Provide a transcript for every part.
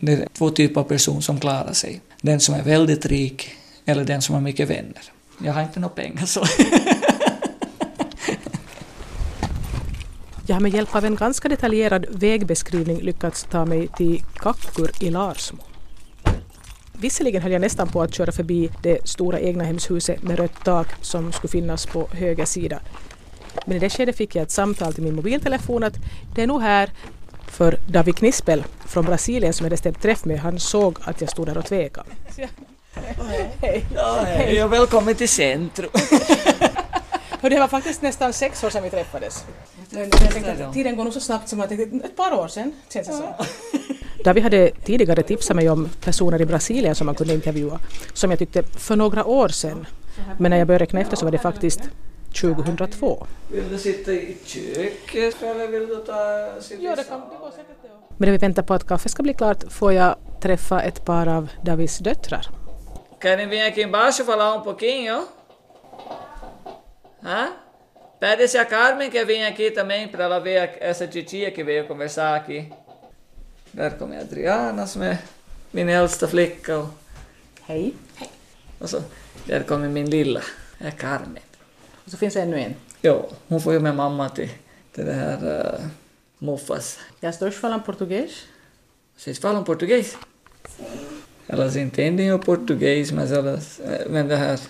Det är två typer av personer som klarar sig. Den som är väldigt rik eller den som har mycket vänner. Jag har inte några pengar så. Jag har med hjälp av en ganska detaljerad vägbeskrivning lyckats ta mig till Kakkur i Larsmo. Visserligen höll jag nästan på att köra förbi det stora egnahemshuset med rött tak som skulle finnas på höger sida. Men i det skedet fick jag ett samtal till min mobiltelefon att det är nog här för David Knispel från Brasilien som jag hade stämt träff med, han såg att jag stod där och tvekade. Hej. Ja, hej och välkommen till centrum. Och det var faktiskt nästan sex år sedan vi träffades. Jag tänkte att tiden går nog så snabbt som att ett par år sedan känns det som. David hade tidigare tipsat mig om personer i Brasilien som man kunde intervjua, som jag tyckte för några år sedan. Men när jag började räkna efter så var det faktiskt 2002. Vill du sitta i köket eller vill du ta sitta Ja, det kan det går säkert det. Medan vi väntar på att kaffet ska bli klart får jag träffa ett par av Davids döttrar. Querem vir aqui embaixo falar um pouquinho? Hã? Pede se a Carmen quer vir aqui também para ela ver essa titia que veio conversar aqui. Där kommer Adriana som är min äldsta flicka och, Hej. och så där kommer min lilla, är Carmen. Och så finns det ännu en. Jo, hon får ju med mamma till, till det här uh, Muffas. Jag står falam portugês. Vocês falam português? Elas entendem o português, mas elas... eh, Men det här...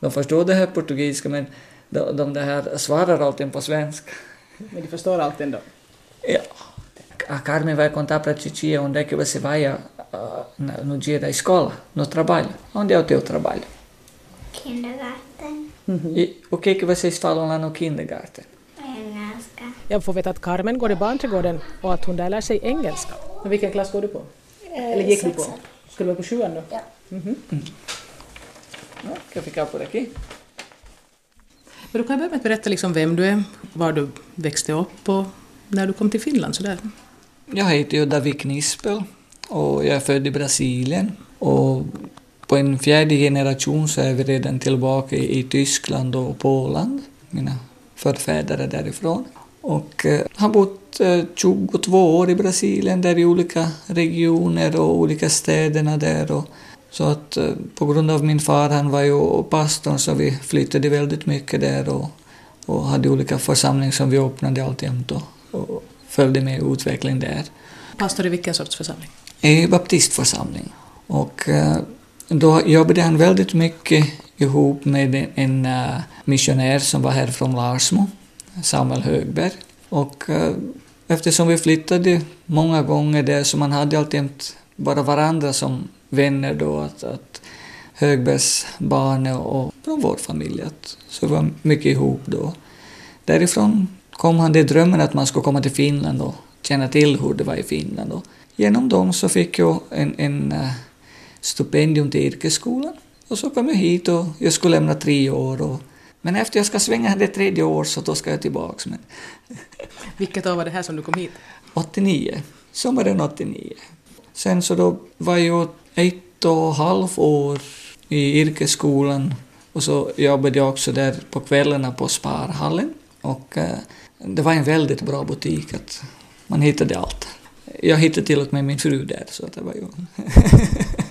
De förstår det här portugisiska, men de, de det här svarar alltid på svenska. Men de förstår allt ändå. Ja. A Carmen vai contar para a titia onde é que você vai na- no dia da escola, no trabalho. Onde é o teu trabalho? Kindergarten. E o que que vocês falam lá no kindergarten? Engelska. Jag får veta att Carmen går i barnträdgården och att hon där lär sig engelska. Men vilken klass går du på? Eller gick du på? Ska du vara på sjuan då? Ja. Ja, que eu ficar por aqui? Men du kan börja med att berätta liksom vem du är, var du växte upp och när du kom till Finland sådär. Jag heter ju David Knispel och jag är född i Brasilien. Och på en fjärde generation så är vi redan tillbaka i, Tyskland och Polen. Mina förfäder är därifrån. Och eh, har bott eh, 22 år i Brasilien, där i olika regioner och olika städerna där. Och, så att eh, på grund av min far, han var ju pastorn, så vi flyttade väldigt mycket där och, och hade olika församlingar som vi öppnade alltjämt och, och följde med utvecklingen där. Pastor i vilken sorts församling? I baptistförsamling. Och eh, då jobbade han väldigt mycket ihop med en, eh, missionär som var här från Larsmo, Samuel Högberg. Och eh, eftersom vi flyttade många gånger där så man hade alltid bara varandra som vänner då, att, att Högbergs barn och från vår familj, att, så vi var mycket ihop då. Därifrån kom han till drömmen att man skulle komma till Finland och känna till hur det var i Finland. Och genom dem så fick jag en, en eh, stipendium till yrkesskolan. Och så kom jag hit och jag skulle lämna tre år. Och, men efter jag ska svänga det tredje år så då ska jag tillbaks. Men Vilket år var det här som du kom hit? 89, sommaren 89. Sen så då var jag ett och ett halvt år i yrkesskolan och så jobbade jag också där på kvällarna på Sparhallen. Och eh, det var en väldigt bra butik, att man hittade allt. Jag hittade till och med min fru där, så det var ju...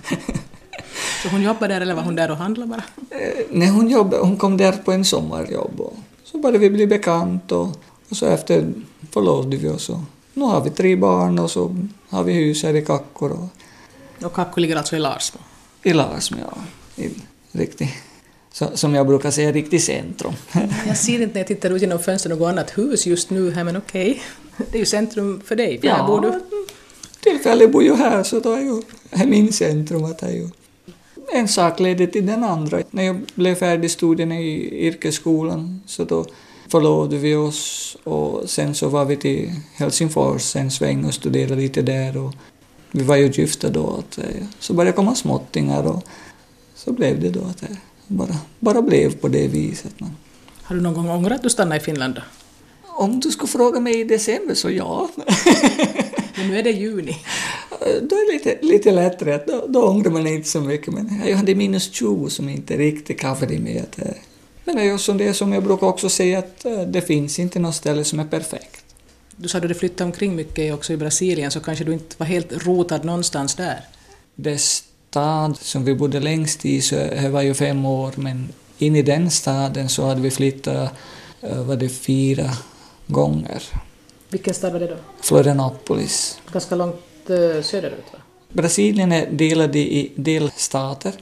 Så hon jobbade där eller var hon där och handlade bara? Eh, Nej, hon, jobbade, hon kom där på en sommarjobb och så började vi bli bekant och, och så efter förlovade vi oss och nu har vi tre barn och så har vi hus här i Kakkor och Och Kakko ligger alltså i Larsmo. i Larsmo, ja. I riktigt, så, som jag brukar säga, riktigt centrum. Jag ser inte när jag tittar ut genom fönstret något annat hus just nu här men okej. Det är ju centrum för dig, för här bor du. tillfället bor ju här så då är ju min centrum att ju en sak ledde till den andra. När jag blev färdig studierna i yrkesskolan så då förlovade vi oss och sen så var vi till Helsingfors en sväng och studerade lite där och vi var ju gifta då. Att, eh, så började komma småttingar och så blev det då att det bara, bara blev på det viset. Men Har du någon gång ångrat att du stannade i Finland då? om du skulle fråga mig i december så ja. Men nu är det juni. Då är det lite, lite lättare, då, då ångrar man inte så mycket. Men jag hade minus 20 som inte riktigt kaffade med. Eh, men det är ju som det som jag brukar också säga att eh, det finns inte något ställe som är perfekt. Du sa att du flyttade omkring mycket också i Brasilien, så kanske du inte var helt rotad någonstans där? Det stad som vi bodde längst i, så var ju fem år, men in i den staden så hade vi flyttat, eh, var det fyra gånger. Vilken stad var det då? Florianopolis. Ganska långt Eh, söderut va? Brasilien är delad i delstater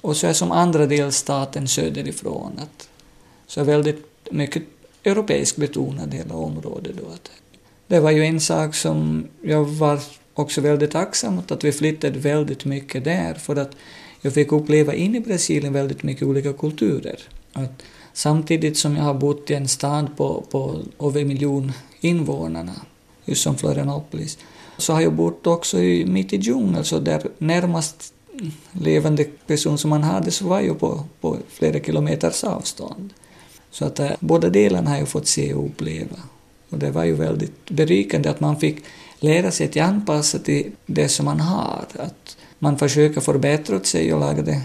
och så är som andra delstaten söderifrån. Att, så är väldigt mycket europeiskt betonat hela området då. Det var ju en sak som jag var också väldigt tacksam åt, att vi flyttade väldigt mycket där för att jag fick uppleva in i Brasilien väldigt mycket olika kulturer. Att samtidigt som jag har bott i en stad på, på över en miljon invånarna, just som Florianopolis, så har jag bott också i, mitt i djungeln, så där närmast levande person som man hade så var ju på, på flera kilometers avstånd. Så att eh, båda delarna har jag fått se och uppleva. Och det var ju väldigt berikande att man fick lära sig att anpassa till det som man har. Att man försöker förbättra sig och laga det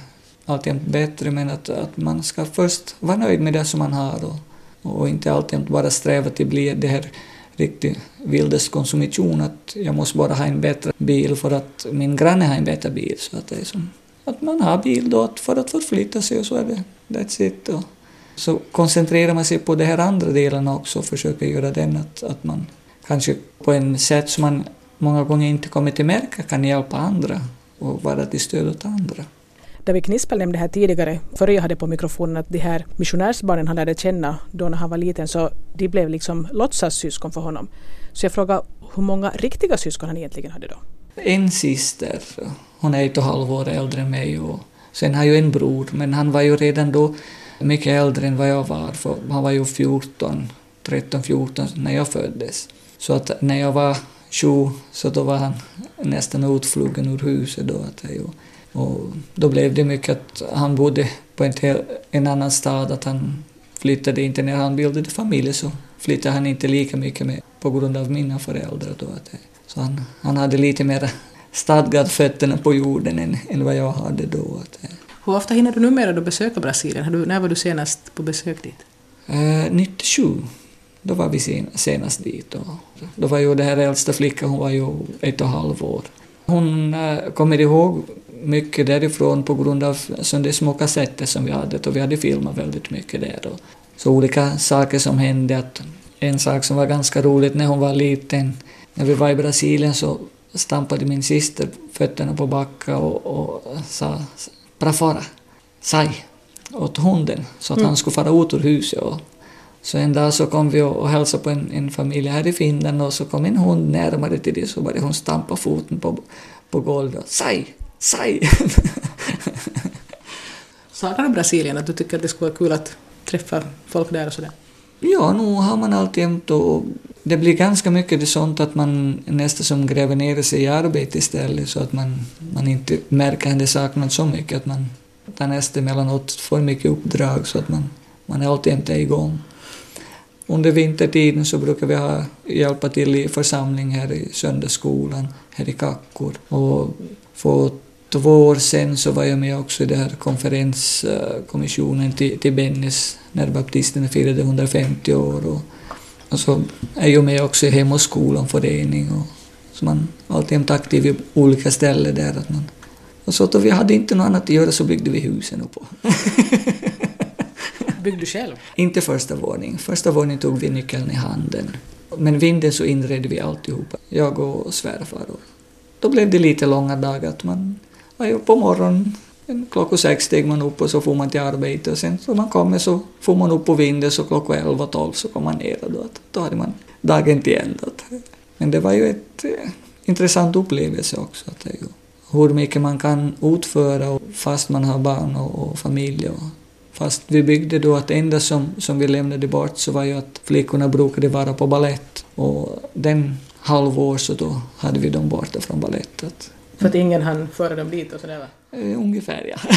alltjämt bättre, men att, att man ska först vara nöjd med det som man har och, och inte alltid bara sträva till att bli det här riktig vildeskonsumtion, att jag måste bara ha en bättre bil för att min granne har en bättre bil. Så att det är som att man har bil då för att förflytta sig och så är det, that's it. Och så koncentrerar man sig på de här andra delarna också och försöker göra den att, att man kanske på en sätt som man många gånger inte kommer till märka kan hjälpa andra och vara till stöd åt andra. David Knispel nämnde här tidigare, före jag hade på mikrofonen, att de här missionärsbarnen han lärde känna då när han var liten, så de blev liksom låtsassyskon för honom. Så jag frågade hur många riktiga syskon han egentligen hade då? En syster, hon är ett och ett halvt år äldre än mig och sen har jag en bror, men han var ju redan då mycket äldre än vad jag var, för han var ju 14, 13, 14 när jag föddes. Så att när jag var sju så då var han nästan utflugen ur huset då. Att jag, och då blev det mycket att han bodde på en, en annan stad, att han flyttade inte när han bildade familj så flyttade han inte lika mycket med på grund av mina föräldrar då. Så han, han hade lite mer stadgat fötterna på jorden än, än vad jag hade då. Hur ofta hinner du numera då besöka Brasilien? Du, när var du senast på besök dit? Eh, 97. Då var vi senast dit. Och då var ju det här äldsta flickan, hon var ju ett och ett halvt år. Hon äh, kommer ihåg mycket därifrån på grund av de små kassetter som vi hade, och vi hade filmat väldigt mycket där. Och så olika saker som hände. Att en sak som var ganska roligt när hon var liten, när vi var i Brasilien så stampade min syster fötterna på backa och, och sa ”Pra fara”, sai, åt hunden, så att mm. han skulle fara ut ur huset. Och så en dag så kom vi och hälsade på en, en familj här i Finland och så kom en hund närmare till det så började hon stampa foten på, på golvet. Sai! Sai! Saknar du Brasilien? Att du tycker att det skulle vara kul att träffa folk där och sådär? Ja, nu har man alltid och det blir ganska mycket det sånt att man nästan som gräver ner sig i arbete istället så att man, man inte märker att det saknas så mycket att man tar nästan emellanåt får mycket uppdrag så att man, man alltid inte är igång. Under vintertiden så brukar vi ha, hjälpa till i församling här i söndagsskolan, här i Kackor. Och för två år sedan så var jag med också i den här konferenskommissionen till, till Bennis när baptisterna firade 150 år. Och, och så är jag med också i Hem och skolan förening och så man är alltid aktiv i olika ställen där. Att man, och så då vi hade inte något annat att göra så byggde vi husen på. Byggde du själv? Inte första våningen. Första våningen tog vi nyckeln i handen. Men vinden så inredde vi alltihopa, jag och svärfar. Och då blev det lite långa dagar. Att man var ju på morgonen, klockan sex steg man upp och så får man till arbetet och sen så man kommer så får man upp på vinden så klockan elva, tolv så kom man ner och då, då hade man dagen till ända. Men det var ju ett eh, intressant upplevelse också. Att det, hur mycket man kan utföra fast man har barn och, och familj. Och, fast vi byggde då att det enda som, som vi lämnade bort så var ju att flickorna brukade vara på ballett och den halvår så då hade vi dem borta från ballettet. För att ingen hann föra dem dit och sådär va? Eh, ungefär ja.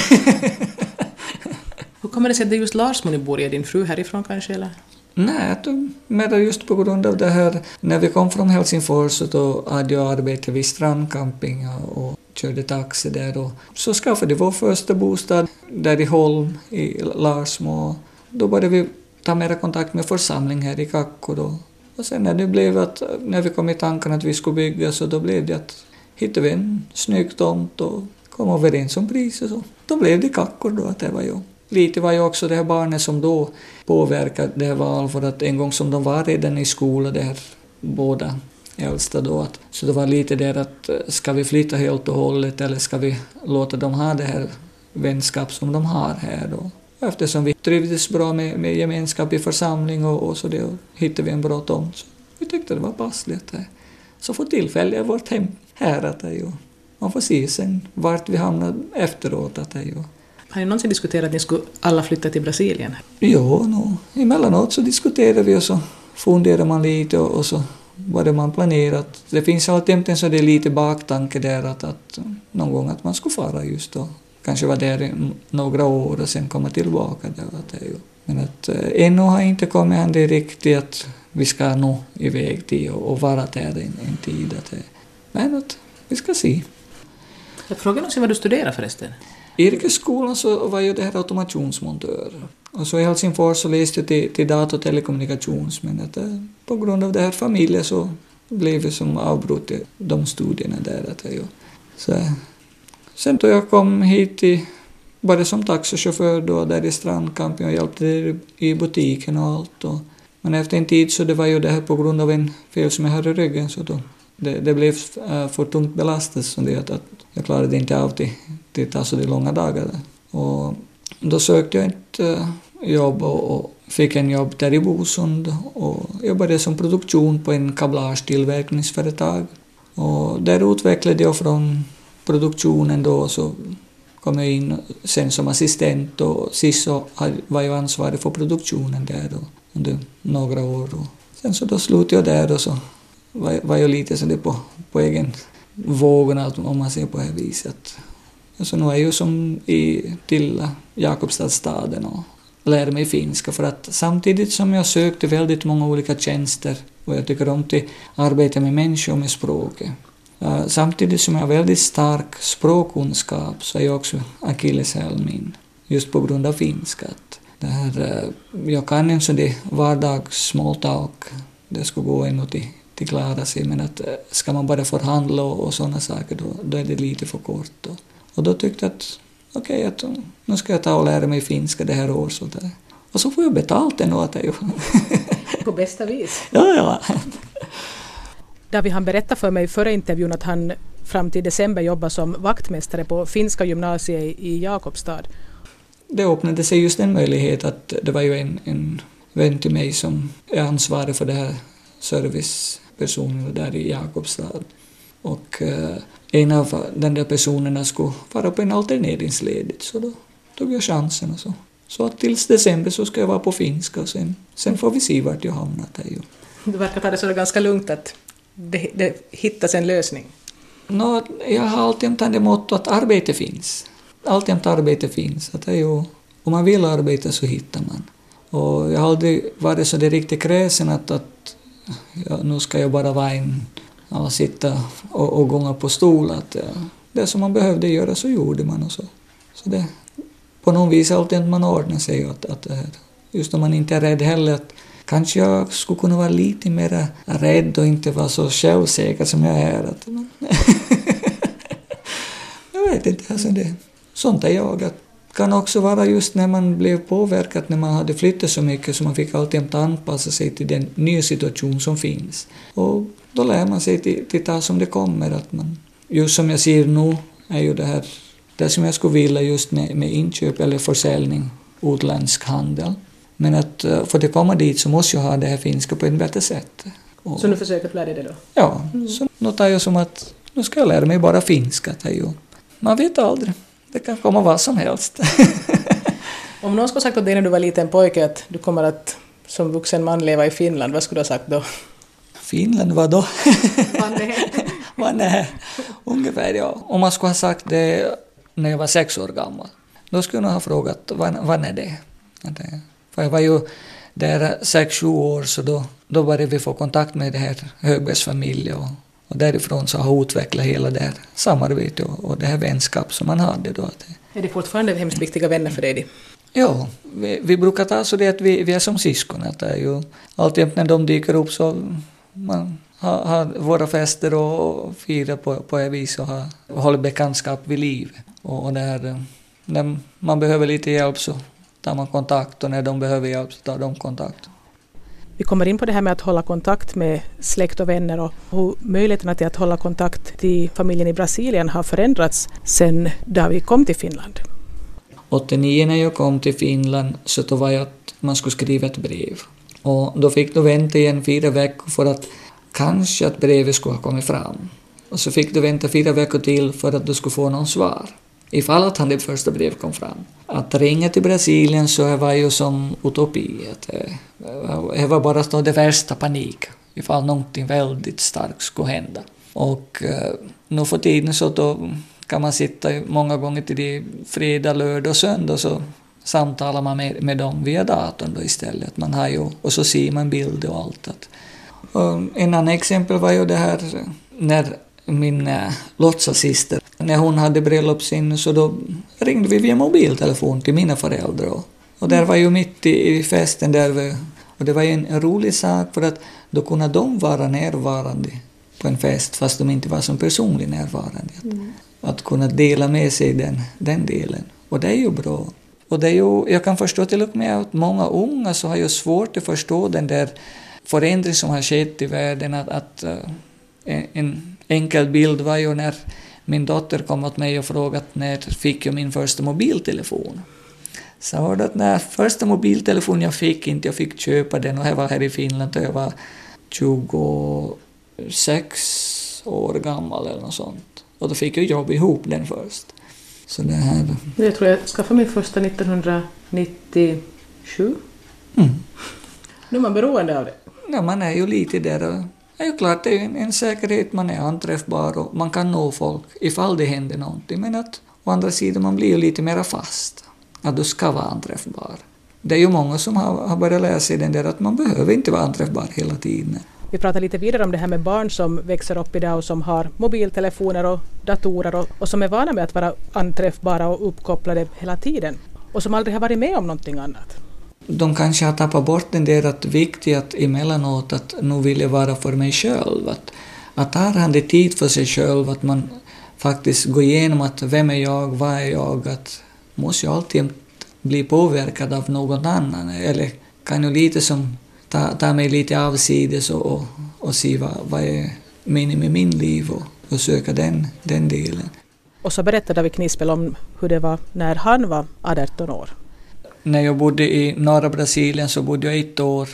Hur kommer det sig att det är just Larsmo ni bor i? Är din fru härifrån kanske eller? Nej, men just på grund av det här, när vi kom från Helsingfors så då hade jag arbete vid strandcamping och körde taxi där och så skaffade vi vår första bostad där i Holm i Larsmo. Då började vi ta mera kontakt med församling här i Kakko då. Och sen när det blev att, när vi kom i tanken att vi skulle bygga så då blev det att hittade vi en snygg tomt och kom överens om priset. så. Då blev det kackor då att det var ju lite var ju också det här barnet som då påverkade det här val för att en gång som de var redan i skolan där båda äldsta då att, så det var lite där att eh, ska vi flytta helt och hållet eller ska vi låta dem ha det här vänskap som de har här då. Eftersom vi trivdes bra med, med gemenskap i församling och, och så det hittade vi en bra tomt. Så vi tyckte det var passligt. Eh, så för tillfället är vårt hem här att det ju, man får se sen vart vi hamnar efteråt att det ju. Har ni någonsin diskuterat att ni skulle alla flytta till Brasilien? Jo, no, emellanåt så diskuterar vi och så funderar man lite och, och så vad det man planerat. Det finns alltid en så det är lite baktanke där att, att någon gång att man skulle fara just då. Kanske vara där några år och sen komma tillbaka. Där, att det är ju. Men att äh, ännu har inte kommit an det riktigt att vi ska nå iväg till och, och vara där en, en tid. Att, men att vi ska se. Jag frågade någonsin vad du studerar förresten? I yrkesskolan så var jag det här automationsmontör. Och så i Helsingfors så läste jag till, till data och telekommunikations, men att, äh, på grund av det här familjen så blev jag som avbrutit de studierna där. Att jag, så, sen då jag kom hit till, bara som taxichaufför då där i Strandkampen och hjälpte i butiken och allt. Och, men efter en tid så det var ju det här på grund av en fel som jag hade i ryggen så då det, det blev eh, för tungt belastat så det att jag klarade inte av till, till ta så de långa dagarna. Och då sökte jag ett eh, jobb och, och, fick en jobb där i Bosund och jobbade som produktion på en kablagetillverkningsföretag. Och där utvecklade jag från produktionen då så kom jag in sen som assistent och sist så var jag ansvarig för produktionen där då, under några år. Och sen så då slutade jag där och så var, var jag lite sådär på, på egen vågorna om man ser på det här viset. Alltså nu är jag ju som i, till Jakobstadsstaden och lär mig finska för att samtidigt som jag sökte väldigt många olika tjänster och jag tycker om att arbeta med människor och med språket. Uh, samtidigt som jag har väldigt stark språkkunskap så är jag också akilleshäl min, just på grund av finska. Där, uh, eh, jag kan en sån där vardags small talk, det skulle gå ännu till till klara sig, men att eh, ska man bara förhandla och, och sådana saker då, då är det lite för kort. Då. Och då tyckte jag att okej, okay, att nu ska jag ta och lära mig finska det här året. Så där. Och så får jag betalt ändå att jag På bästa vis. Ja, ja. David han berättade för mig före intervjun att han fram till december jobbar som vaktmästare på finska gymnasiet i Jakobstad. Det öppnade sig just en möjlighet att det var ju en, en vän till mig som är ansvarig för det här servicepersonerna där i Jakobstad. Och eh, en av den där personerna skulle vara på en alterneringsledigt så då tog jag chansen och så. Så att tills december så ska jag vara på finska och sen, sen får vi se vart jag hamnar. Där ju. Du verkar ta det så ganska lugnt att det, det hittas en lösning. No, jag har alltid det motto att arbete finns. Alltid arbete finns. Att det är ju, om man vill arbeta så hittar man. Och jag har aldrig varit så riktigt kräsen att, att ja, nu ska jag bara vara en, ja, sitta och, och gånga på stol. Att, ja, det som man behövde göra så gjorde man och så. så det, på något vis alltid man ordnar sig. Att, att, just när man inte är rädd heller. Att, kanske jag skulle kunna vara lite mer rädd och inte vara så självsäker som jag är. Att, jag vet inte, alltså det, sånt är jag. Att, kan också vara just när man blev påverkad när man hade flyttat så mycket så man fick alltid anpassa sig till den nya situation som finns. Och då lär man sig till, till ta som det kommer. Att man, just som jag ser nu är ju det här det som jag skulle vilja just med, med inköp eller försäljning, utländsk handel. Men att eh, för att komma dit så måste jag ha det här finska på ett bättre sätt. Och, så nu försöker du lära dig det då? Ja, mm. så nu tar jag som att nu ska jag lära mig bara finska. Man vet aldrig. Det kan komma vad som helst. Om någon skulle sagt åt dig när du var liten pojke att du kommer att som vuxen man leva i Finland, vad skulle du ha sagt då? Finland, vad då? Vad nej? vad nej? Ungefär ja. Om man skulle ha sagt det när jag var sex år gammal, då skulle jag ha frågat vad, vad är det? För jag var ju där sex, sju år, så då, då började vi få kontakt med det här Högbergs familj och och därifrån så har utvecklat hela det här samarbetet och, och det här vänskap som man hade då. Är det fortfarande hemskt viktiga vänner för dig? Ja, vi, vi brukar ta så det att vi, vi är som syskon. Att det är ju alltid när de dyker upp så man har, har våra fester och firar på, på ett vis och har, håller bekantskap vid liv. Och, och där, när man behöver lite hjälp så tar man kontakt och när de behöver hjälp så tar de kontakt. Vi kommer in på det här med att hålla kontakt med släkt och vänner och hur möjligheterna till att hålla kontakt till familjen i Brasilien har förändrats sedan David kom till Finland. 89 när jag kom till Finland så då var jag att man skulle skriva ett brev. Och då fick du vänta igen fyra veckor för att kanske att brevet skulle ha kommit fram. Och så fick du vänta fyra veckor till för att du skulle få någon svar. Ifall att han det första brevet kom fram. Att ringa till Brasilien så var ju som utopi. Det eh, var bara så det värsta panik. Ifall någonting väldigt starkt skulle hända. Och eh, nu för tiden så då kan man sitta många gånger till det fredag, lördag och söndag så samtalar man med, med dem via datorn då istället. Man har ju, och så ser man bilder och allt. Att, och en annan exempel var ju det här när min äh, låtsasyster, när hon hade bröllopssinne så då ringde vi via mobiltelefon till mina föräldrar. Och, där var ju mitt i, i festen där vi, och det var ju en, en rolig sak för att då kunde de vara närvarande på en fest fast de inte var som personlig närvarande. Mm. Att kunna dela med sig den, den delen. Och det är ju bra. Och det är ju, jag kan förstå till och med att många unga så har ju svårt att förstå den där förändring som har skett i världen. Att, att uh, en enkel bild var ju när min dotter kom åt mig och frågade när fick jag min första mobiltelefon. Så var det att när första mobiltelefon jag fick, inte jag fick köpa den och jag var här i Finland och jag var 26 år gammal eller något sånt. Och då fick jag jobba ihop den först. Så det här... Jag tror jag skaffade min första 1997. Mm. Nu är man beroende av det. Ja, man är ju lite där. Och, är ju klart, det är en, en säkerhet, man är anträffbar och man kan nå folk ifall det händer någonting. Men att å andra sidan, man blir ju lite mera fast. Att du ska vara anträffbar. Det är ju många som har, har börjat lära sig den där att man behöver inte vara anträffbar hela tiden. Vi pratar lite vidare om det här med barn som växer upp idag och som har mobiltelefoner och datorer och, och som är vana med att vara anträffbara och uppkopplade hela tiden och som aldrig har varit med om någonting annat. De kanske har tappat bort den där att viktigt att emellanåt att nu vill jag vara för mig själv. Att, att har han det tid för sig själv, att man faktiskt går igenom att vem är jag, vad är jag, att måste jag alltid bli påverkad av någon annan eller kan jag lite som ta, ta mig lite avsides och, och, och se vad, vad är meningen med min liv och, och söka den, den delen. Och så berättade David Knispel om hur det var när han var 18 år. När jag bodde i norra Brasilien så bodde jag ett år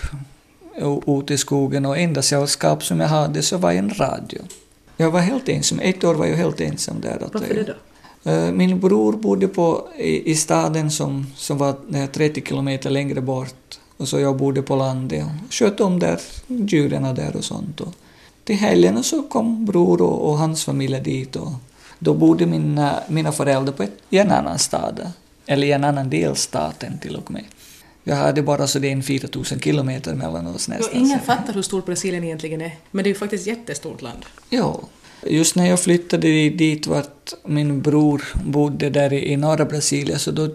ute i skogen och enda sällskap som jag hade så var en radio. Jag var helt ensam, ett år var jag helt ensam där. Varför det då? Eh, min bror bodde på, i, i staden som, som var 30 kilometer längre bort och så jag bodde på landet och skötte om där djuren där och sånt. Och till helgen så kom bror och, och, hans familj dit och då bodde mina, mina föräldrar på ett, i en annan stad, eller i en annan delstat än till och med. Jag hade bara så det är en 4000 kilometer mellan oss nästan. ingen fattar hur stort Brasilien egentligen är, men det är ju faktiskt ett jättestort land. Ja. Just när jag flyttade dit vart min bror bodde där i norra Brasilien så då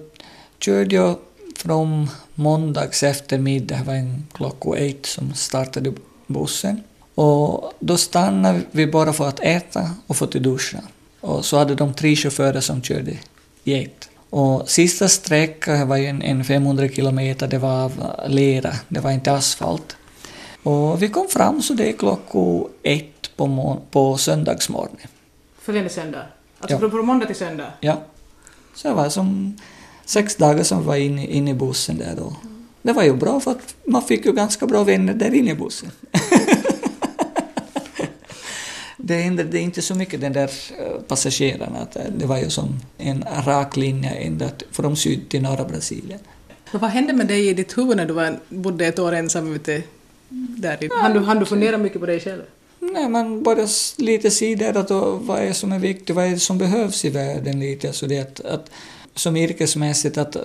körde jag från måndags eftermiddag, det var en klockan ett som startade bussen. Och då stannade vi bara för att äta och få till duscha. Och så hade de tre chaufförer som körde i ett. Och sista sträckan var ju en, en 500 kilometer, det var av lera, det var inte asfalt. Och vi kom fram så det är klockan ett på, på söndagsmorgonen. Följande söndag? Alltså ja. från måndag till söndag? Ja. Så det var som sex dagar som vi var inne, inne i bussen där då. Det var ju bra för att man fick ju ganska bra vänner där inne i bussen. det ändrade inte så mycket den där eh, passagerarna. Att eh, det var ju som en rak linje ända från syd till norra Brasilien. Men vad hände med dig i ditt huvud när du var, bodde ett år ensam ute där? Han du, han du fundera mycket på dig själv? Nej, man började lite se där att vad är som är viktigt, vad är det som behövs i världen lite. Så det att, att som yrkesmässigt, att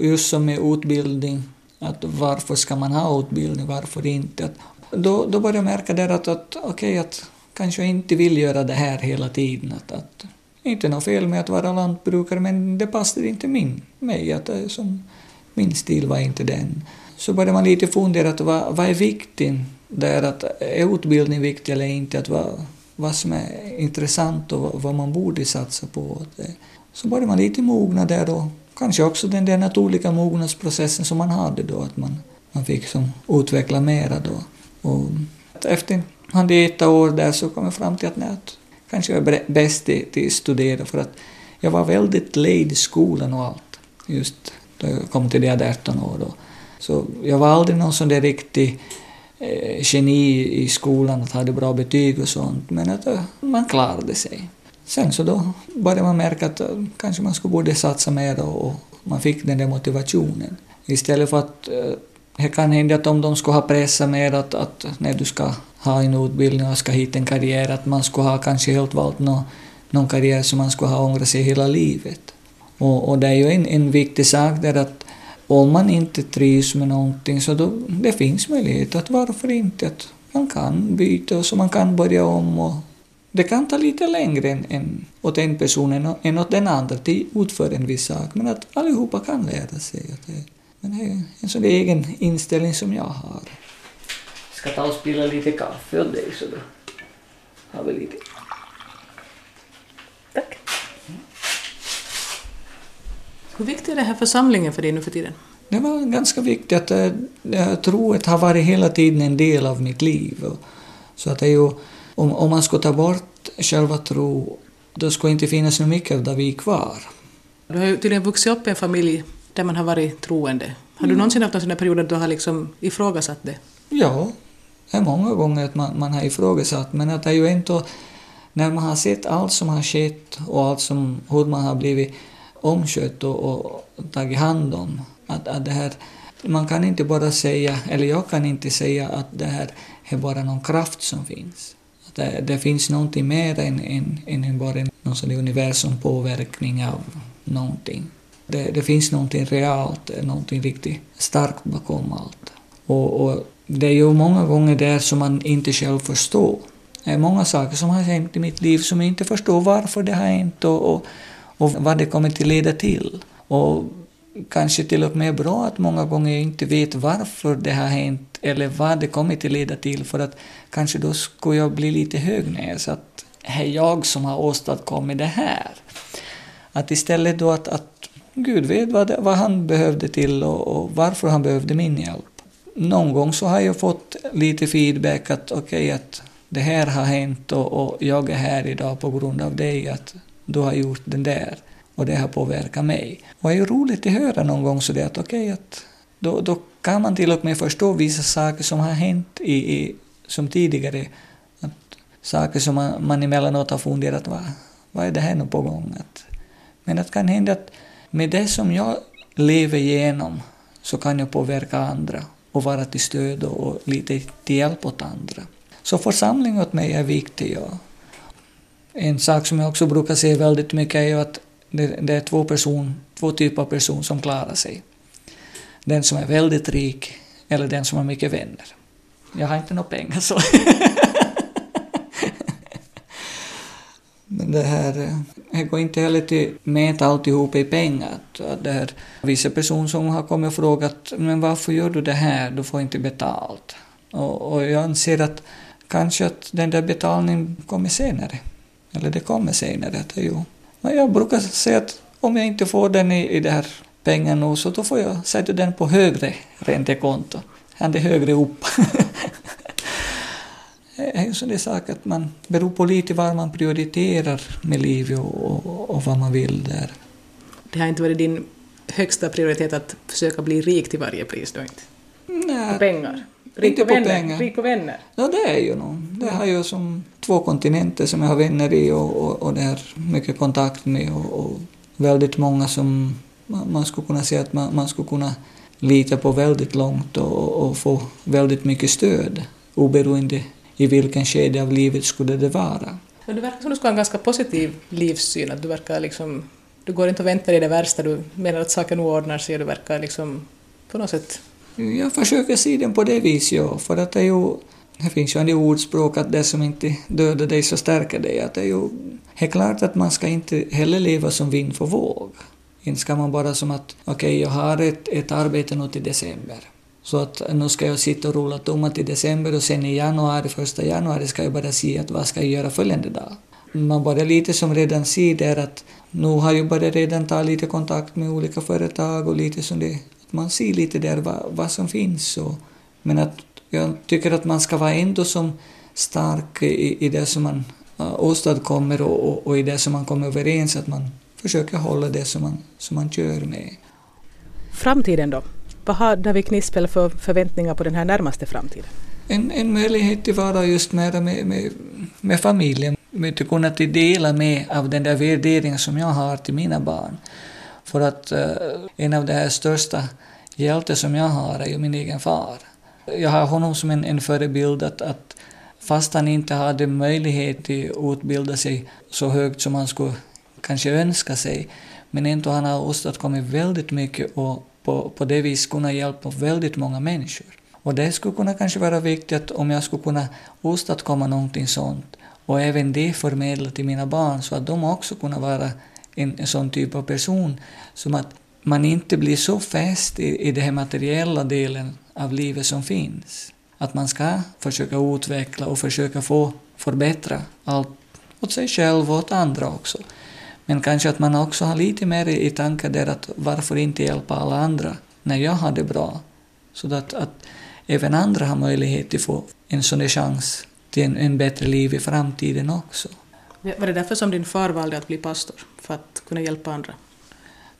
just som med utbildning, att varför ska man ha utbildning, varför inte? Att då, då började jag märka där att, att okej, okay, att kanske inte vill göra det här hela tiden. Att, att, inte något fel med att vara lantbrukare, men det passade inte min, mig. Att som, min stil var inte den. Så började man lite fundera att vad, vad är viktigt där, att är utbildning viktig eller inte, att vad, vad som är intressant och vad, vad man borde satsa på. Så började man lite mogna där och kanske också den där naturliga mognadsprocessen som man hade då, att man, man fick som utveckla mera då. Och efter hade ett år där så kom jag fram till att, nej, kanske jag är bäst till, till att studera för att jag var väldigt lejd i skolan och allt. Just då jag kom till det jag 18 år då. Så jag var aldrig någon sån där riktig eh, geni i skolan, att hade bra betyg och sånt, men att uh, man klarade sig. Sen så då började man märka att uh, kanske man skulle borde satsa mer och, och man fick den där motivationen. Istället för att uh, det kan hända att om de skulle ha pressat mer att, att när du ska ha en utbildning och ska hitta en karriär, att man skulle ha kanske helt valt någon, någon karriär som man skulle ha ångrat sig hela livet. Och, och det är ju en, en viktig sak där att om man inte trivs med någonting så då, det finns möjlighet att varför inte, att man kan byta och så man kan börja om och det kan ta lite längre än, än åt en person än, än åt den andra till utföra en viss sak, men att allihopa kan lära sig. Att det, men det är en sån egen inställning som jag har. Jag ska ta och spilla lite kaffe åt dig så då har vi lite. Tack. Hur viktig är den här församlingen för dig nu för tiden? Det var ganska viktigt att äh, troet har varit hela tiden en del av mitt liv. Så att det är ju, om, om man skulle ta bort själva tro, då skulle inte finnas så mycket av David kvar. Du har ju tydligen vuxit upp i en familj där man har varit troende. Har du mm. någonsin haft en sån period då du har liksom ifrågasatt det? Ja, det är många gånger att man, man har ifrågasatt, men att det är ju ändå när man har sett allt som har skett och allt som, hur man har blivit omskött och, och tagit hand om, att, att det här, man kan inte bara säga, eller jag kan inte säga att det här är bara någon kraft som finns. Att det, det finns någonting mer än, än, än bara någon sån universum påverkning av någonting. Det, det finns någonting realt, någonting riktigt starkt bakom allt. Och, och det är ju många gånger där som man inte själv förstår. Det är många saker som har hänt i mitt liv som jag inte förstår varför det har hänt och, och, och vad det kommer att leda till. Och kanske till och med bra att många gånger jag inte vet varför det har hänt eller vad det kommer att leda till för att kanske då skulle jag bli lite högnäs att det är jag som har åstadkommit det här. Att istället då att, att Gud vet vad, det, vad han behövde till och, och, varför han behövde min hjälp. Någon gång så har jag fått lite feedback att okej okay, att det här har hänt och, och, jag är här idag på grund av dig, att du har gjort den där och det har påverkat mig. Och det är ju roligt att höra någon gång så det att okej okay, att då, då kan man till och med förstå vissa saker som har hänt i, i som tidigare. Att saker som man, man emellanåt har funderat, vad, vad är det här nu på gång? Att, men det kan hända att med det som jag lever igenom så kan jag påverka andra och vara till stöd och lite till hjälp åt andra. Så församling åt mig är viktig. Ja. En sak som jag också brukar säga väldigt mycket är ju att det, det är två, person, två typer av personer som klarar sig. Den som är väldigt rik eller den som har mycket vänner. Jag har inte några pengar så. Men det här, eh, det går inte heller till mäta alltihop i pengar. Det här, vissa personer som har kommit och frågat men varför gör du det här, du får inte betalt. Och, och jag anser att kanske att den där betalningen kommer senare. Eller det kommer senare. Att jo. Men jag brukar säga att om jag inte får den i, i det här pengarna så då får jag sätta den på högre räntekonto. Han är högre upp. är en sån sak att man beror på lite vad man prioriterar med livet och, och, och, vad man vill där. Det har inte varit din högsta prioritet att försöka bli rik till varje pris då inte? Nej. På pengar? Rik inte på vänner. pengar. Rik på vänner? Ja, det är ju nog. Det har ju som två kontinenter som jag har vänner i och, och, och det är mycket kontakt med och, och väldigt många som man, man skulle kunna säga att man, man skulle kunna lita på väldigt långt och, och få väldigt mycket stöd oberoende i vilken skede av livet skulle det vara. Du verkar som du skulle ha en ganska positiv livssyn, att du verkar liksom, du går inte och väntar i det värsta, du menar att saker nog ordnar sig och du verkar liksom på något sätt... Jag försöker se den på det viset, ja, för att det är ju det finns ju en ordspråk att det som inte dödar dig så stärker dig. Att det är ju det är klart att man ska inte heller leva som vind för våg. Inte ska man bara som att okej, okay, jag har ett, ett arbete nu till december. Så att nu ska jag sitta och rulla tummar till december och sen i januari, första januari ska jag bara se att vad ska jag göra följande dag. Man börjar lite som redan ser där att nu har jag börjat redan ta lite kontakt med olika företag och lite som det, att man ser lite där vad, vad som finns. Och, men att jag tycker att man ska vara ändå som stark i, i det som man uh, åstadkommer och, och, och i det som man kommer överens, att man försöker hålla det som man, som man kör med. Framtiden då? Vad har David Knispel för förväntningar på den här närmaste framtiden? En, en möjlighet till vara just mera med, med, med familjen, med att kunna dela med av den där värderingen som jag har till mina barn. För att uh, en av de här största hjältar som jag har är ju min egen far. Jag har honom som en, en förebild att, att fast han inte hade möjlighet att utbilda sig så högt som han skulle kanske önska sig, men ändå han har åstadkommit väldigt mycket och på, på det viset kunna hjälpa väldigt många människor. Och det skulle kunna kanske vara viktigt om jag skulle kunna åstadkomma någonting sånt och även det förmedla till mina barn så att de också kunna vara en, en sån typ av person som att man inte blir så fäst i, i den här materiella delen av livet som finns. Att man ska försöka utveckla och försöka få förbättra allt åt sig själv och åt andra också. Men kanske att man också har lite mer i tankar där att varför inte hjälpa alla andra när jag har det bra? Så att, att även andra har möjlighet att få en sån där chans till en, en bättre liv i framtiden också. Var det därför som din far valde att bli pastor? För att kunna hjälpa andra?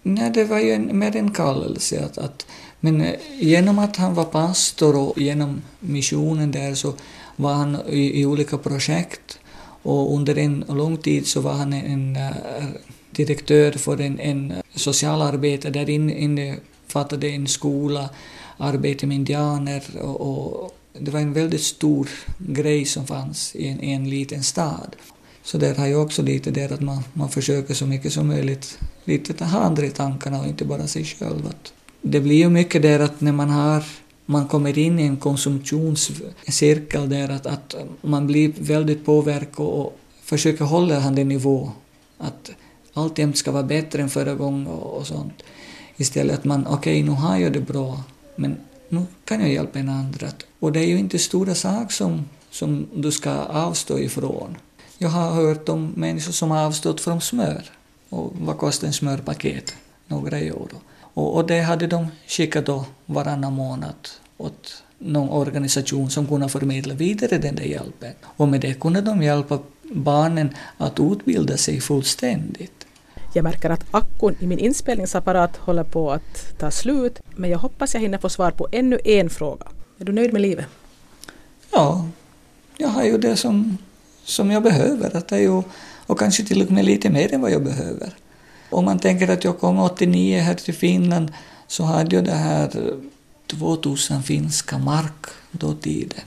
Nej, det var ju en, mer en kallelse. Att, att, men eh, genom att han var pastor och genom missionen där så var han i, i olika projekt och under en lång tid så var han en, eh, direktör för en, en socialarbetare där inne fattade en skola, arbete med indianer och, och, det var en väldigt stor grej som fanns i en, i en liten stad. Så där har jag också lite där att man, man försöker så mycket som möjligt lite ta andra i tankarna och inte bara sig själv. Att det blir ju mycket där att när man har man kommer in i en konsumtionscirkel där att, att man blir väldigt påverkad och försöker hålla den nivå. Att alltjämt ska vara bättre än förra gången och, och sånt. Istället att man, okej, okay, nu har jag det bra, men nu kan jag hjälpa en andra. Och det är ju inte stora saker som, som du ska avstå ifrån. Jag har hört om människor som har avstått från smör. Och vad kostar en smörpaket? Några euro. Och, och det hade de skickat då varannan månad åt någon organisation som kunde förmedla vidare den där hjälpen. Och med det kunde de hjälpa barnen att utbilda sig fullständigt. Jag märker att akkun i min inspelningsapparat håller på att ta slut, men jag hoppas jag hinner få svar på ännu en fråga. Är du nöjd med livet? Ja, jag har ju det som, som jag behöver, att det är ju, och kanske till och med lite mer än vad jag behöver. Om man tänker att jag kom 89 här till Finland så hade jag det här 2000 finska mark då tiden.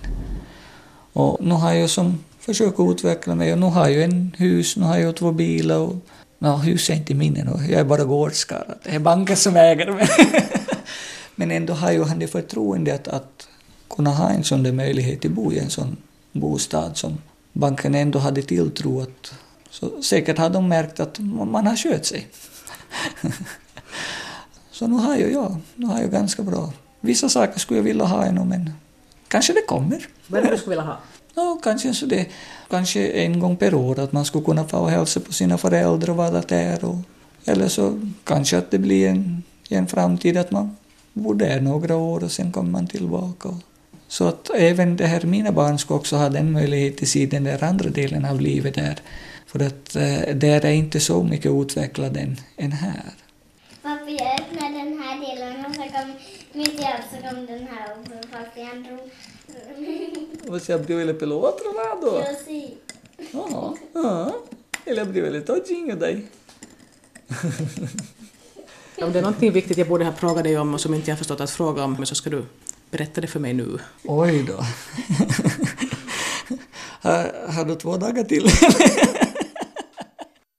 Och nu har jag som försökt utveckla mig och nu har jag en hus, nu har jag två bilar och ja, hus är inte min ännu, jag är bara gårdskarl. Det är banken som äger mig. Men ändå har jag det förtroendet att, att kunna ha en sån där möjlighet att bo i en sån bostad som banken ändå hade tilltro att så säkert har de märkt att man har skött sig. så nu har jag, ja, nu har jag ganska bra Vissa saker skulle jag vilja ha ännu, men kanske det kommer. Vad är det du skulle vilja ha? Ja, kanske, så det, kanske en gång per år, att man skulle kunna få hälsa på sina föräldrar och vara där. Och, eller så kanske att det blir en, i en framtid att man bor där några år och sen kommer man tillbaka. Så att även det här, mina barn ska också ha den möjligheten att se den där andra delen av livet där. För att eh, där är inte så mycket utvecklad än, än här. Pappa, jag öppnar den här delen och så kom mitt i allt så kom den här och fast jag drog. Você abriu ele pelo outro lado? Jag ser. Ja, ja. Ele abriu ele todinho daí. Om det är någonting viktigt jag borde ha frågat dig om och som inte jag förstått att fråga om så ska du berätta det för mig nu. Oj då. har, har du två dagar till?